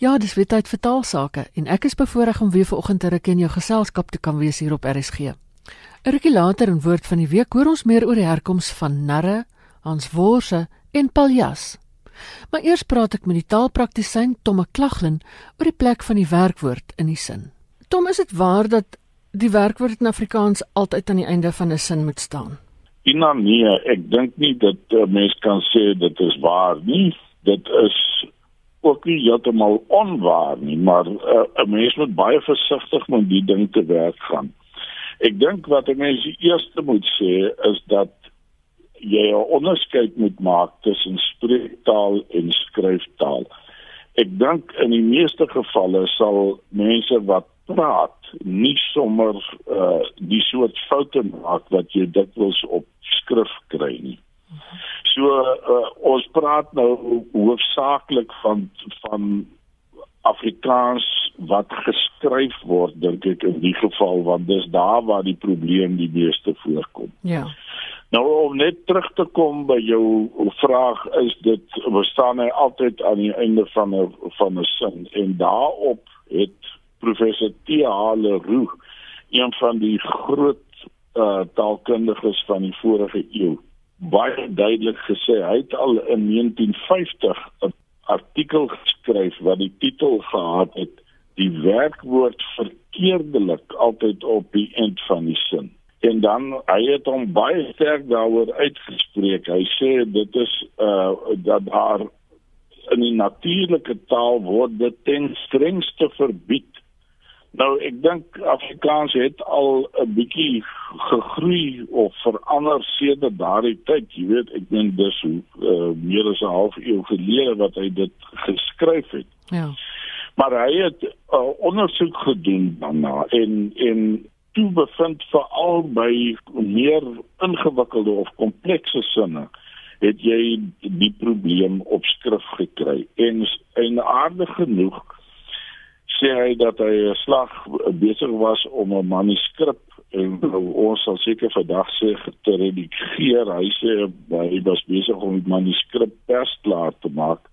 Ja, dis weer tyd vir taalsake en ek is bevoorreg om weer vanoggend te ruk in jou geselskap te kan wees hier op RSG. 'n Rukkie later in woord van die week hoor ons meer oor die herkoms van narre, Hans Worse en paljas. Maar eers praat ek met die taalpraktisyn Tomme Klaglin oor die plek van die werkwoord in die sin. Tom, is dit waar dat die werkwoord in Afrikaans altyd aan die einde van 'n sin moet staan? Ina nee, ek dink nie dat 'n mens kan sê dit is waar nie. Dit is ook nie heeltemal onwaar nie, maar uh, 'n mens moet baie versigtig met die ding te werk gaan. Ek dink wat 'n mens eers moet sê is dat jy 'n onderskeid moet maak tussen spreektaal en skryftaal. Ek dink in die meeste gevalle sal mense wat praat nie sommer uh, die soort foute maak wat jy dikwels op skrif kry nie. So uh, ons praat nou hoofsaaklik van van Afrikaans wat geskryf word dink ek in die geval want dis daar waar die probleem die meeste voorkom. Ja. Nou om net terug te kom by jou vraag is dit bestaan hy altyd aan die einde van 'n van 'n sin en daarop het professor Tia Leroux een van die groot uh, taalkundiges van die vorige eeu baie duidelik gesê hy het al in 1950 'n artikel geskryf wat die titel gehad het die werkwoord verkeerdelik altyd op die eind van die sin. En dan hy het hom baie sterk daaroor uitgespreek. Hy sê dit is uh dat daar in die natuurlike taal word dit ten strengste verbied Nou ek dink Afrikaans het al 'n bietjie gegroei of verander sedert daardie tyd. Jy weet, ek dink dis hoe uh, meer as 'n half eeu gelede wat hy dit geskryf het. Ja. Maar hy het uh, ondersoek gedoen daarna en en toe bevind veral by meer ingewikkelde of komplekse sinne het jy die probleem op skrif gekry. En en aardig genoeg sê hy dat hy 'n slag besig was om 'n manuskrip en ons sal seker vandag sê te redigeer. Hy sê hy was besig om die manuskrip persklaar te maak.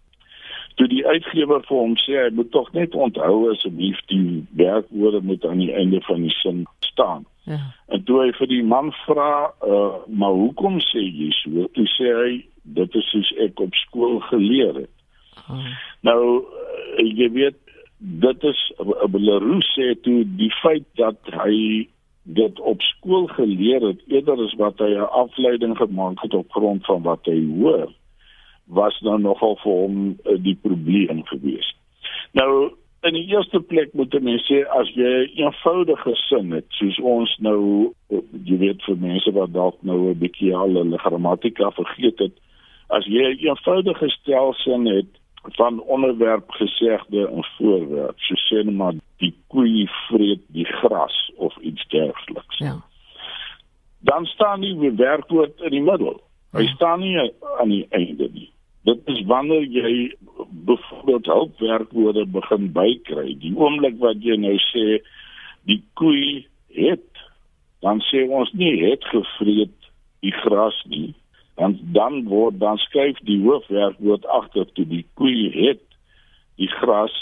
Toe die uitgewer vir hom sê hy moet tog net onthou asseblief die werkwoorde moet aan die einde van die sin staan. Ja. En toe hy vir die man vra, uh, maar hoekom sê jy so? Toe sê hy dit is soos ek op skool geleer het. Oh. Nou uh, jy weet dit is Belarus sê toe die feit dat hy dit op skool geleer het eerder as wat hy 'n afleiding gemaak het op grond van wat hy hoor was nou nogal vir hom uh, die probleem gewees. Nou in die eerste plek moet mense sê as jy 'n eenvoudige sin het soos ons nou jy weet vir mense wat dalk nou 'n bietjie al hulle grammatika vergeet het as jy 'n eenvoudige stelsin het van onderwerp gesegde en voorwerp. So sê net maar die koei vreet die gras of iets dergeliks. Ja. Dan staan die werkwoord in die middel. Hy ja. staan nie aan die einde nie. Dit is wanneer jy byvoorbeeld hulpwerkwoorde begin bykry. Die oomblik wat jy nou sê die koei het dan sê ons nie het gevreet die gras nie dan dan word dan skuif die hoofwerkwoord agter toe die koei het die gras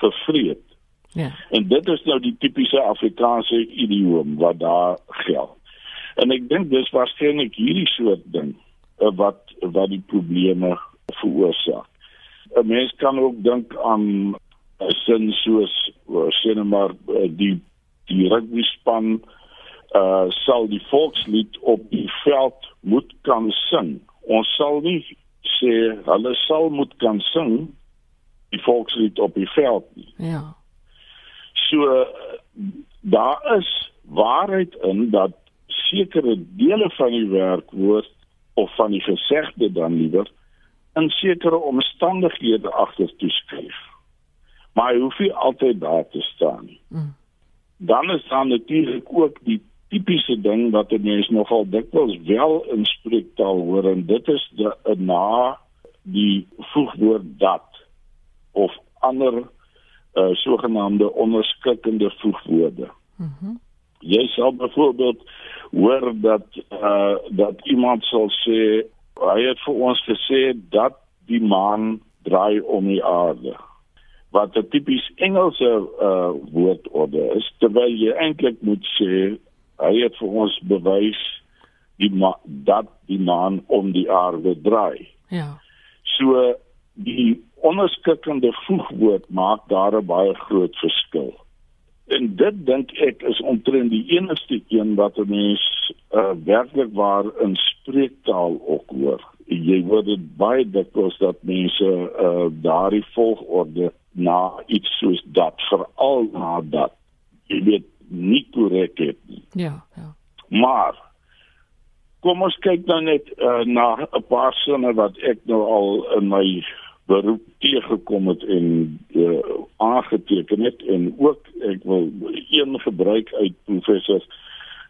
gevreet. Ja. En dit is nou die tipiese Afrikaanse idioom wat daar geld. En ek dink dis waarskynlik hierdie soort ding eh, wat wat die probleme veroorsaak. 'n Mens kan ook dink aan 'n sin soos eh, sê net maar eh, die die rugby span uh sal die volkslied op die veld moet kan sing. Ons sal nie sê hulle sal moet kan sing die volkslied op die veld nie. Ja. So daar is waarheid in dat sekere dele van die werkwoord of van die gesegde dan liewer in sekere omstandighede agter toeskryf. Maar hy hoef nie altyd daar te staan nie. Mm. Dan is daar natuurlik ook die tipiese ding wat 'n mens nogal dikwels wel in spreektaal hoor en dit is die na die voegwoord dat of ander uh, sogenaamde onderskeidende voegwoorde. Mhm. Mm Jy sal byvoorbeeld hoor dat uh, dat iemand sal sê hy het vir ons gesê dat die maan draai om die aarde. wat 'n tipies Engelse uh woordorde is terwyl jy eintlik moet sê hy het vir ons bewys die dat die maan om die aarde draai. Ja. So die onderskikkende voegwoord maak daar 'n baie groot verskil. En dit dink ek is omtrent die enigste een wat 'n mens uh, werklik waar in spreektaal ook hoor. Jy hoor dit baie dikwels dat mense uh, daardie volgorde na iets soos dat veral na dat jy weet nie korrek het nie. Ja, ja. Maar kom ons kyk dan net uh, na 'n paar sinne wat ek nou al in my beroep teëgekom het en uh, aangeteken het en ook ek wil een gebruik uit professor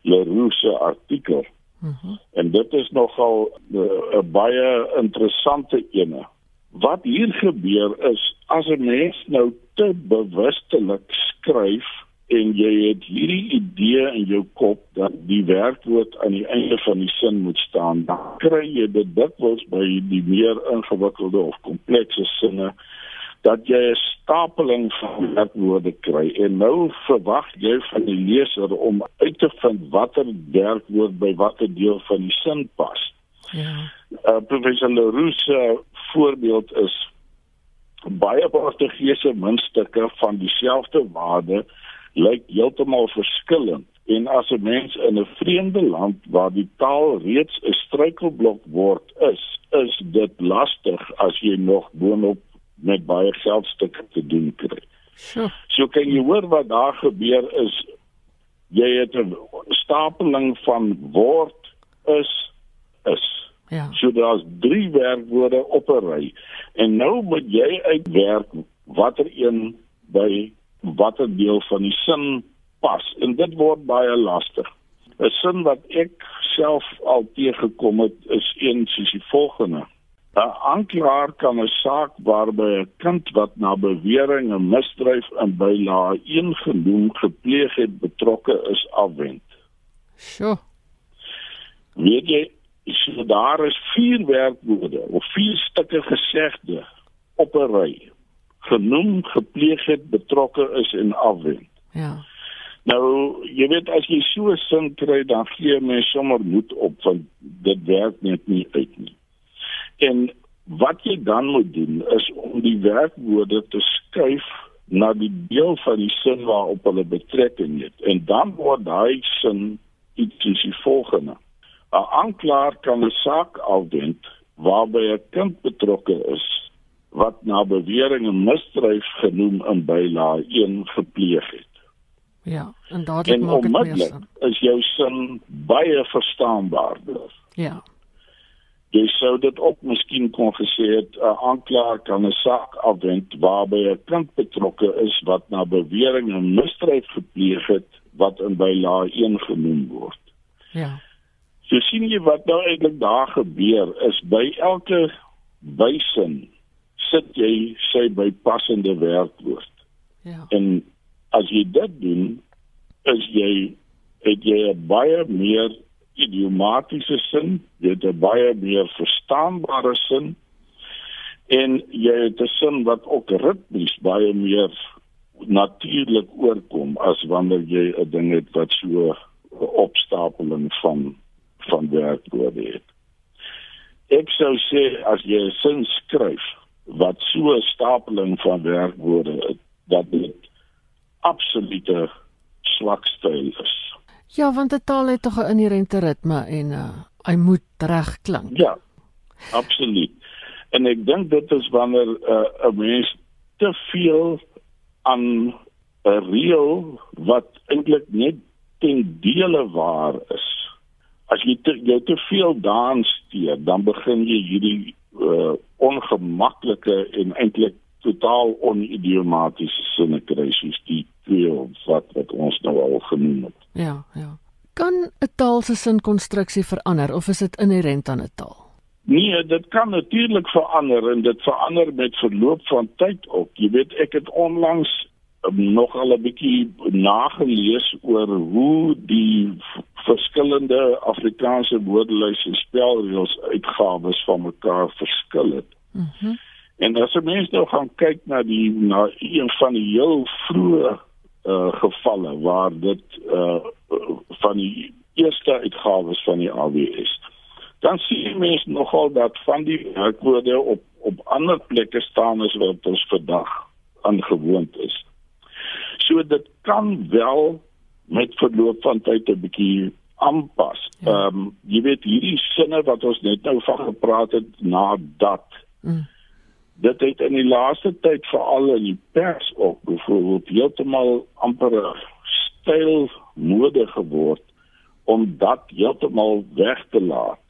Leroux se artikel. Mhm. Mm en dit is nogal eh, 'n uh, baie interessante ene. Wat hier gebeur is as 'n mens nou te bewustelik skryf en jy het hierdie idee in jou kop dat die werkwoord aan die einde van die sin moet staan, dan kry jy dit dikwels by die meer ingewikkelde of komplekse sinne dat jy 'n stapeling van werkwoorde kry en nou verwag jy van die leser om uit te vind watter werkwoord by watter deel van die sin pas. Ja. Uh, professor Leroux se voorbeeld is baie Portugese muntstukke van dieselfde waarde lyk heeltemal verskillend en as 'n mens in 'n vreemde land waar die taal reeds 'n struikelblok word is is dit lastig as jy nog boonop met baie geldstukke te doen kry. So, so kan jy hoor wat daar gebeur is jy het 'n stapeling van word is is. Ja. So daar's drie werkwoorde op 'n ry en nou moet jy uitwerk watter een by watter deel van die sin pas en dit word baie lastig. 'n Sin wat ek self al teëgekom het is een soos die volgende. 'n Aanklaer kan 'n saak waarby 'n kind wat na bewering 'n misdryf in bylaa 1 genoem gepleeg het betrokke is afwend. Sjoe. Weet jy, so daar is vier werkwoorde of vier stukke gesegde op 'n ry genoem gepleeg het betrokke is en afwend. Ja. Nou, jy weet as jy so sin kry dan gee mens sommer moed op want dit werk net nie uit nie. En wat jy dan moet doen is om die werkwoorde te skuif na die deel van die sin waarop hulle betrekking het en dan word daai sin iets soos die volgende. 'n Aanklaer kan 'n saak afwend waarby 'n kind betrokke is wat na bewering 'n misdryf genoem in byla 1 gepleeg het. Ja, en dadelik maak dit meer sin. Is jou sin baie verstaanbaarder. Ja. Jy sou dit ook miskien kon gesê het 'n aanklaer kan 'n saak afwend waarby 'n kind betrokke is wat na bewering 'n misdryf gepleeg het wat in byla 1 genoem word. Ja. So sien jy wat nou eintlik daar gebeur is by elke bysin sit jy sy bypassende werkwoord. Ja. En as jy dit doen, is jy het jy 'n baie meer idiomatiese sin, jy het 'n baie meer verstaanbare sin en jy het 'n sin wat ook ritmies baie meer natuurlik oorkom as wanneer jy 'n ding het wat so opstapeling van van werkwoorde het. Ek sou sê as jy 'n sin skryf, wat so 'n stapeling van werkwoorde dat dit absolute swak styl is. Ja, want 'n taal het tog 'n inherente ritme en uh, hy moet reg klink. Ja. Absoluut. En ek dink dit is wanneer uh, 'n uh, mens te veel aan 'n reël wat eintlik net ten dele waar is. As jy te, jy te veel daan steur, dan begin jy hierdie uh, ongemaklike en eintlik totaal onidiomatiese sinne kry soos die twee wat wat ons nou al genoem het. Ja, ja. Kan 'n taal se sinkonstruksie verander of is dit inherënt aan 'n taal? Nee, dit kan natuurlik verander en dit verander met verloop van tyd ook. Jy weet ek het onlangs um, nog al 'n bietjie nagelees oor hoe die verskillende Afrikaanse woordelys en spelreëls uitgawes van mekaar verskil het. Mhm. Mm En as jy mens nou gaan kyk na die na een van die heel vroeë uh gevalle waar dit uh van die eerste uitgawes van die AWS dan sien jy mens nogal dat van die werkwoorde op op ander plekke staan as wat ons vandag aangewoond is. So dit kan wel met verloop van tyd 'n bietjie aanpas. Ja. Ehm um, jy weet hierdie sinne wat ons net nou van gepraat het na dat. Mm. Dit het in die laaste tyd veral in die pers ook byvoorbeeld heeltemal amper styl mode geword om dat heeltemal weg te laat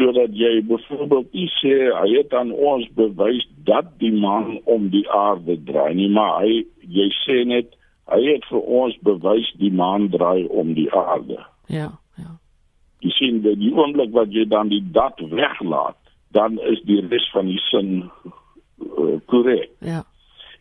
sodat jy byvoorbeeld nie sê hy het aan ons bewys dat die man om die aarde draai nie maar hy jy sê net hy het vir ons bewys die maan draai om die aarde. Ja ja. Jy sien dat die oomblik wat jy dan die dat weglaat dan is die res van die sin korrek uh, ja.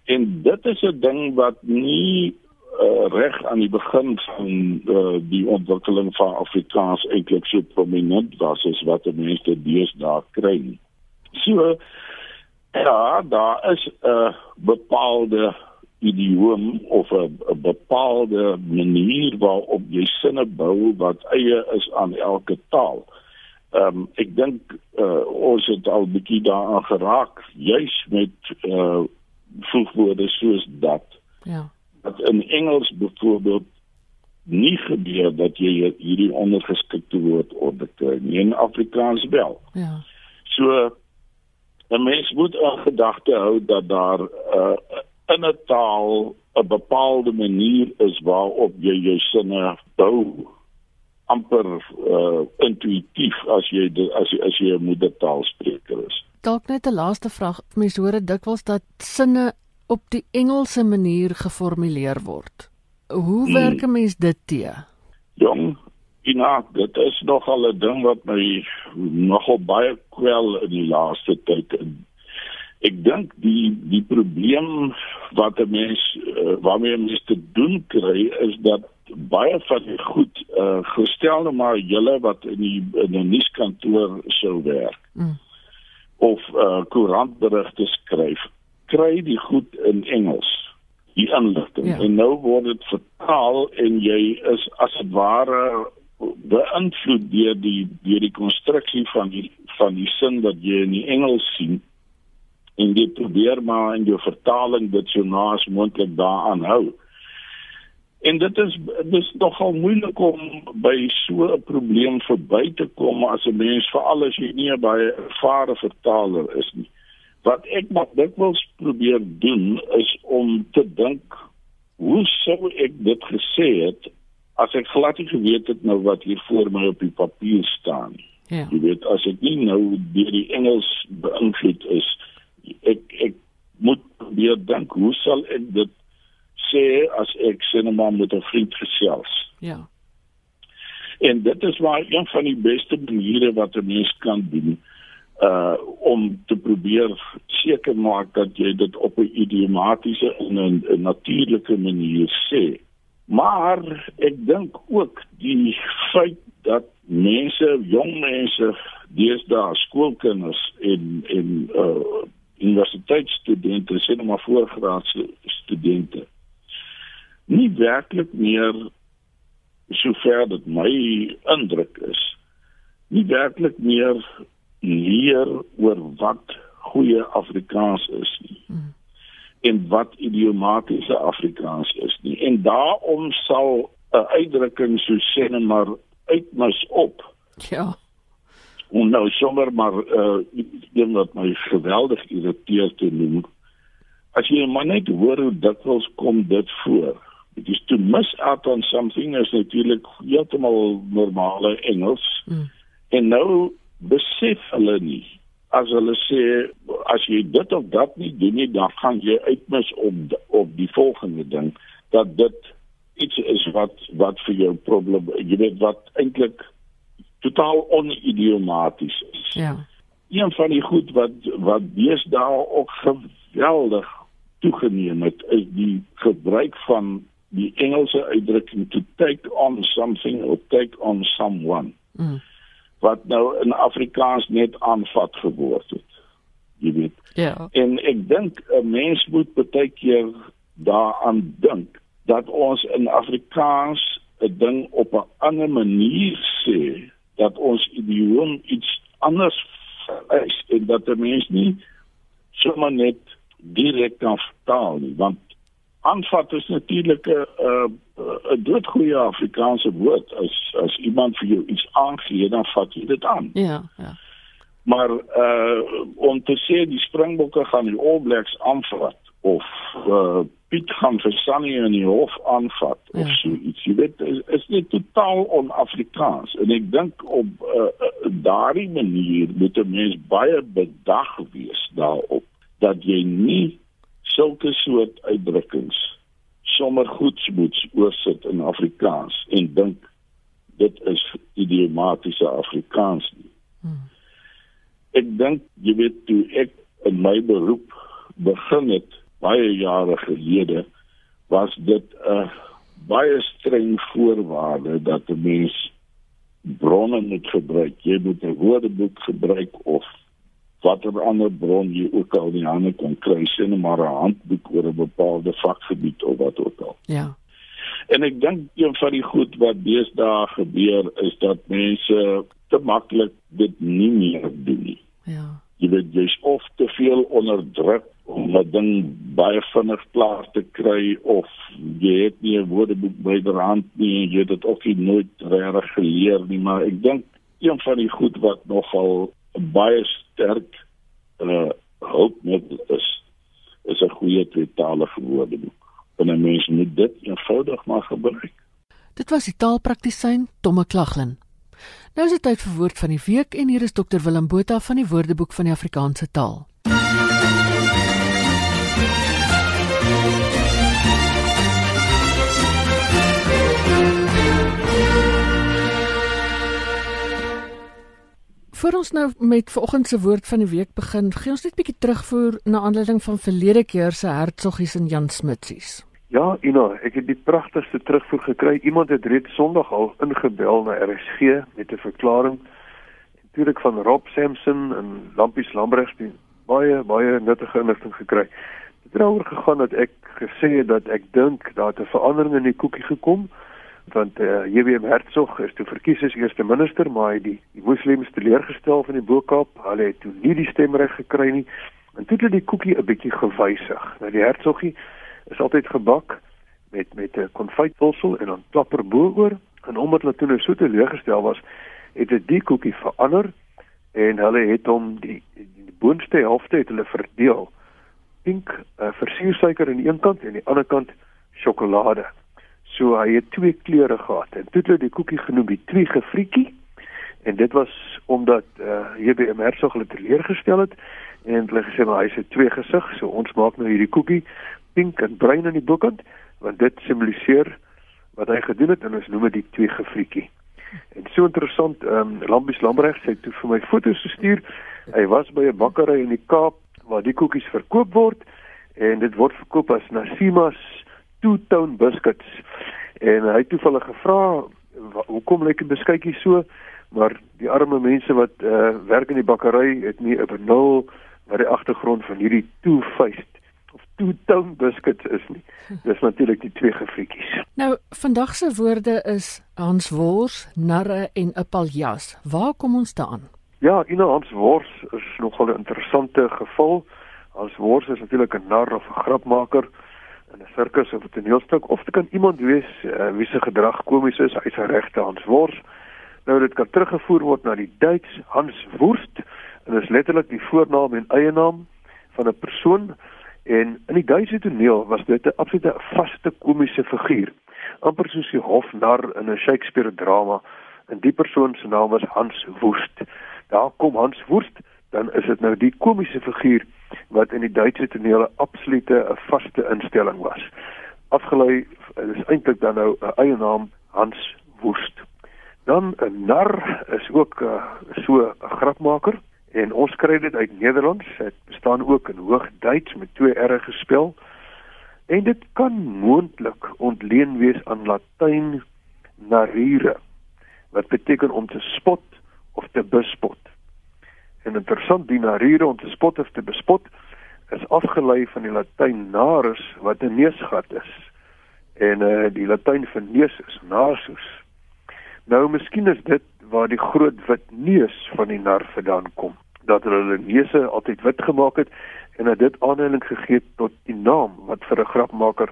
En dit is 'n ding wat nie uh, reg aan die begin van uh, die ontwikkeling van Afrikaans eintlik so prominent was as wat die mense deesdae kry. So ja, daar is 'n uh, bepaalde idioom of 'n bepaalde manier waarop jy sinne bou wat eie is aan elke taal. Ehm um, ek dink uh, ons het al bietjie daaraan geraak juis met uh voegwoorde soos dat. Ja dat in Engels byvoorbeeld nie gebeur dat jy hierdie ondergeskikte woord opkry nie in Afrikaans wel. Ja. So 'n mens moet in gedagte hou dat daar uh, in 'n taal 'n bepaalde manier is waarop jy jou sinne bou amper uh, intuïtief as jy as as jy 'n moedertaalspreker is. Dalk net 'n laaste vraag. Mense hoor dit dikwels dat sinne op die Engelse manier geformuleer word. Hoe hmm. werk 'n mens dit te? Jong, Ina, dit is nogal 'n ding wat my nogal baie kwel in die laaste tyd. Ek dink die die probleem wat 'n mens uh, waarmee 'n mens te doen kry is dat baie van die goed uh, gestel nou maar julle wat in die in 'n nuuskantoor sou werk. Mm. of uh, koerantberigte skryf kry die goed in Engels die inligting ja. en nou word dit vertaal en jy is as dit ware beïnvloed deur die deur die konstruksie van die van die sin wat jy in die Engels sien en dit probeer maar in jou vertaling dit so naas moontlik daaraan hou. En dit is dis nogal moeilik om by so 'n probleem verby te kom as 'n mens veral as jy nie 'n baie ervare vertaler is nie. Wat ek maar dikwels probeer doen is om te dink hoe sou ek dit gesê het as ek glad nie geweet het nou wat hier voor my op die papier staan nie. Ja. Jy weet as ek nie nou deur die Engels beïnvloed is ek ek moet probeer dink hoe sal ek dit sê as ek sinema met 'n vriend gesels. Ja. En dit is maar een van die beste maniere wat 'n mens kan doen uh om te probeer seker maak dat jy dit op 'n idiomatiese en 'n natuurlike manier sê. Maar ek dink ook die feit dat mense, jong mense, deesdae skoolkinders en en uh universiteitsstudente, sê net maar voorgraadse studente nie werklik meer sover dit my indruk is nie werklik meer leer oor wat goeie Afrikaans is nie. Hmm. En wat idiomatiese Afrikaans is nie. En daarom sal 'n uitdrukking so sê net maar uitmis op. Ja. En nou sommer maar uh een wat my geweldig irriteer te noem. As jy maar net hoor hoe dikwels kom dit voor. It is to miss out on something is natuurlik heeltemal normale Engels. Mm. En nou besef hulle nie as hulle sê as jy dit of dat nie doen nie dan gaan jy uitmis op op die volgende ding dat dit iets is wat wat vir jou probleem jy weet wat eintlik totaal onidiomaties is. Ja. Een van die goed wat wat deesdae ook geweldig toegeneem het is die gebruik van die Engelse uitdrukking to take on something or take on someone. Mm wat nou in Afrikaans net aanvat geword het. jy weet. Ja. En ek dink 'n mens moet baie keer daaraan dink dat ons in Afrikaans 'n ding op 'n ander manier sê dat ons idioom iets anders is en dat 'n mens nie sommer net direk kan vertaal nie want aanvat is natuurlik 'n 'n doodgoeie Afrikaanse woord as as iemand vir jou iets aangee dan vat jy dit aan. Ja, ja. Maar uh om te sê die Springbokke gaan die All Blacks aanvat of uh Piet gaan vir Sunny in die hof aanvat of Ja. so iets. Jy weet is, is net totaal on-Afrikaans en ek dink op uh, uh, daardie manier moet 'n mens baie bedag wees daarop dat jy nie sulke soort uitdrukkings sommer goedsmoeds oorsit in Afrikaans en dink dit is idiomatiese Afrikaans nie. Ek dink jy weet toe ek in my beroep begin het baie jare gelede was dit 'n baie streng voorwaarde dat 'n mens bronne moet gebruik. Jy moet 'n woordeboek gebruik of watter ander bron jy ook al in hande kon kry, sien maar 'n handboek oor 'n bepaalde vakgebied of wat ook al. Ja. En ek dink een van die goed wat deesdae gebeur is dat mense te maklik dit nie meer doen nie. Ja. Jy weet jy's of te veel onder druk om 'n ding baie vinnig klaar te kry of jy het nie 'n woordeboek byderhand nie en jy het dit ook nie nooit regtig geleer nie, maar ek dink een van die goed wat nogal baie sterk uh hulpmiddel is is 'n goeie tweetalige woordeboek. En 'n mens moet dit eenvoudig maar gebruik. Dit was die taalpraktisyn Tomme Klaglin. Nou is dit tyd vir woord van die week en hier is dokter Willem Botha van die Woordeboek van die Afrikaanse taal. Voor ons nou met vanoggend se woord van die week begin, gee ons net 'n bietjie terugvoer na aanleiding van verlede keer se hertsoggies en Jan Smitsies. Ja, Ina, ek het die pragtigste terugvoer gekry. Iemand het reeds Sondag al ingebel na RSG met 'n verklaring. Natuurlik van Rob Sampson en Lampies Lambregs die baie baie nuttige inligting gekry. Dit het daaroor gegaan dat ek gesê het dat ek dink daar het 'n verandering in die koekie gekom want eh uh, JWM Hertzog is toe verkies as eerste minister, maar hy het die, die moslems teleurgestel van die Boekap. Hulle het toe nie die stemreg gekry nie. En toe het hulle die koekie 'n bietjie gewysig. Nou die Herzoggie is altyd gebak met met 'n konfytpulsel en dan klapper bo-oor en omdat hulle toe nou so teleurgestel was, het dit die koekie verander en hulle het hom die die boonste helfte het hulle verdeel. Pink uh, versiersuiker aan die een kant en aan die ander kant sjokolade. So hy het twee kleure gehad en toe het hulle die koekie genoem die twee gefriekie en dit was omdat uh, JBM Herzog hulle teleurgestel het en hulle gesê maar hy's 'n twee gesig, so ons maak nou hierdie koekie pink en bruin aan die bokant want dit simboliseer wat hy gedoen het en ons noem dit die twee gefriekie. En so interessant, ehm um, Lambies Lambrecht sê toe vir my foto's gestuur. Hy was by 'n bakkery in die Kaap waar die koekies verkoop word en dit word verkoop as Nasima's two-tone biscuits. En hy het toevallig gevra hoekom lyk die beskuitjie so? Maar die arme mense wat uh, werk in die bakkery het nie 'n benul wat die agtergrond van hierdie two-faced of two-tone biscuits is nie. Dis natuurlik die twee gefrietjies. Nou, vandag se woorde is Hans Wors, narre en 'n paljas. Waar kom ons daaraan? Ja, Ina Hans Wors is nogal 'n interessante geval. Hans Wors is natuurlik 'n nar of 'n grapmaker in 'n sirkus of 'n toneelstuk of dit kan iemand wees uh, wie se gedrag komies is, hy's 'n regte Hans Wors. Nou dit kan teruggevoer word na die Duits Hans Wurst dit is letterlik die voornaam en eie naam van 'n persoon. En in die Duitse toneel was dit 'n absolute vaste komiese figuur amper soos die hofnar in 'n Shakespeare drama. En die persoon se naam was Hans Wurst. Daar kom Hans Wurst dan is dit nou die komiese figuur wat in die Duitse tonele absolute 'n vaste instelling was afgelei is eintlik dan nou 'n eie naam Hans Wurst dan 'n nar is ook uh, so 'n grapmaker en ons kry dit uit Nederlands. Dit bestaan ook in Hoogduits met twee r gespel. En dit kan moontlik ontleen wees aan Latyn narire wat beteken om te spot of te bespot. En interessant die narure om te spot of te bespot is afgelei van die Latyn narus wat 'n neusgat is. En eh uh, die Latyn vir neus is nasus. Nou miskien is dit waar die groot wit neus van die nar vandaan kom. Dat hulle neuse altyd wit gemaak het en dat dit aanleiding gegee tot die naam wat vir 'n grapmaker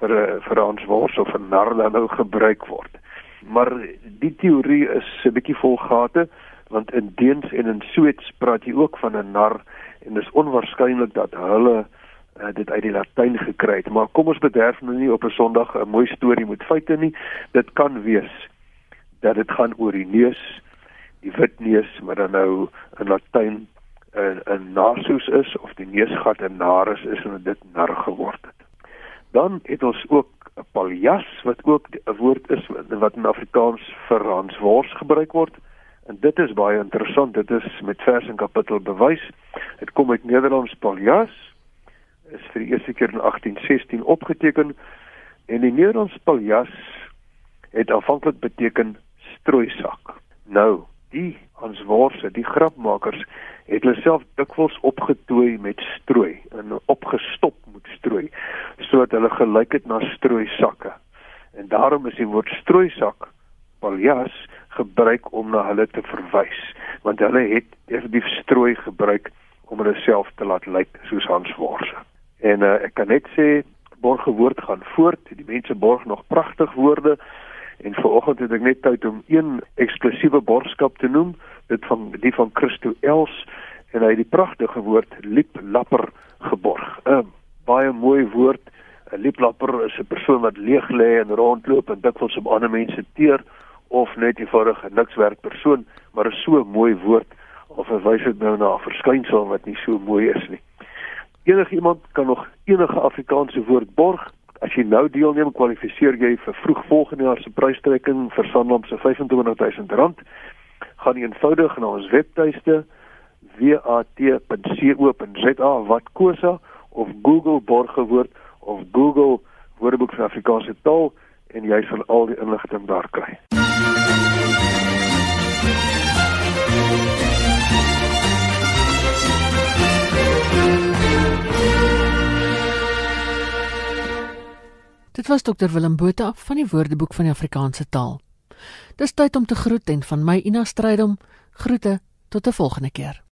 vir 'n vir 'n answors of 'n nar dan nou gebruik word. Maar die teorie is 'n bietjie vol gate want in Deens en in Sweeds praat jy ook van 'n nar en dis onwaarskynlik dat hulle uh, dit uit die Latyn gekry het. Maar kom ons bederf nou nie op 'n Sondag 'n mooi storie met feite nie. Dit kan wees dat dit gaan oor die neus, die wit neus, maar dan nou in Latyn 'n 'n nasus is of die neusgat 'n narus is en dit nar geword het. Dan het ons ook 'n paljas wat ook 'n woord is wat in Afrikaans vir hanswors gebruik word. En dit is baie interessant. Dit is met vers en kapittel bewys. Dit kom uit Nederlands paljas is vir die eerste keer in 1816 opgeteken en die Nederlands paljas het aanvanklik beteken strooisak. Nou, die hansworse, die grapmakers het hulle self dikwels opgetooi met strooi en opgestop met strooi sodat hulle gelyk het na strooisakke. En daarom is die woord strooisak paljas gebruik om na hulle te verwys want hulle het definitief strooi gebruik om hulle self te laat lyk soos Hans Worse. En uh, ek kan net sê borge woord gaan voort. Die mense borg nog pragtig woorde en vanoggend het ek net tyd om een eksklusiewe borgskap te noem, dit van die van Christo Els en hy het die pragtige woord lieplapper geborg. 'n uh, Baie mooi woord. 'n Lieplapper is 'n persoon wat leeg lê en rondloop en dikwels op ander mense teer of net 'n eenvoudige nikswerk persoon, maar is so 'n mooi woord of verwys dit nou na 'n verskynsel wat nie so mooi is nie. Enige iemand kan nog enige Afrikaanse woord borg. As jy nou deelneem, kwalifiseer jy vir vroeg volgende jaar se prystrekking vir Sanlam se R25000. Gaan eenvoudig na ons webtuiste wat.co.za wat kosa of Google borgewoord of Google Woordeboek vir Afrikaanse taal en jy sal al die inligting daar kry. Dit was dokter Willem Botha van die Woordeboek van die Afrikaanse taal. Dis tyd om te groet en van my Ina Strydom groete tot 'n volgende keer.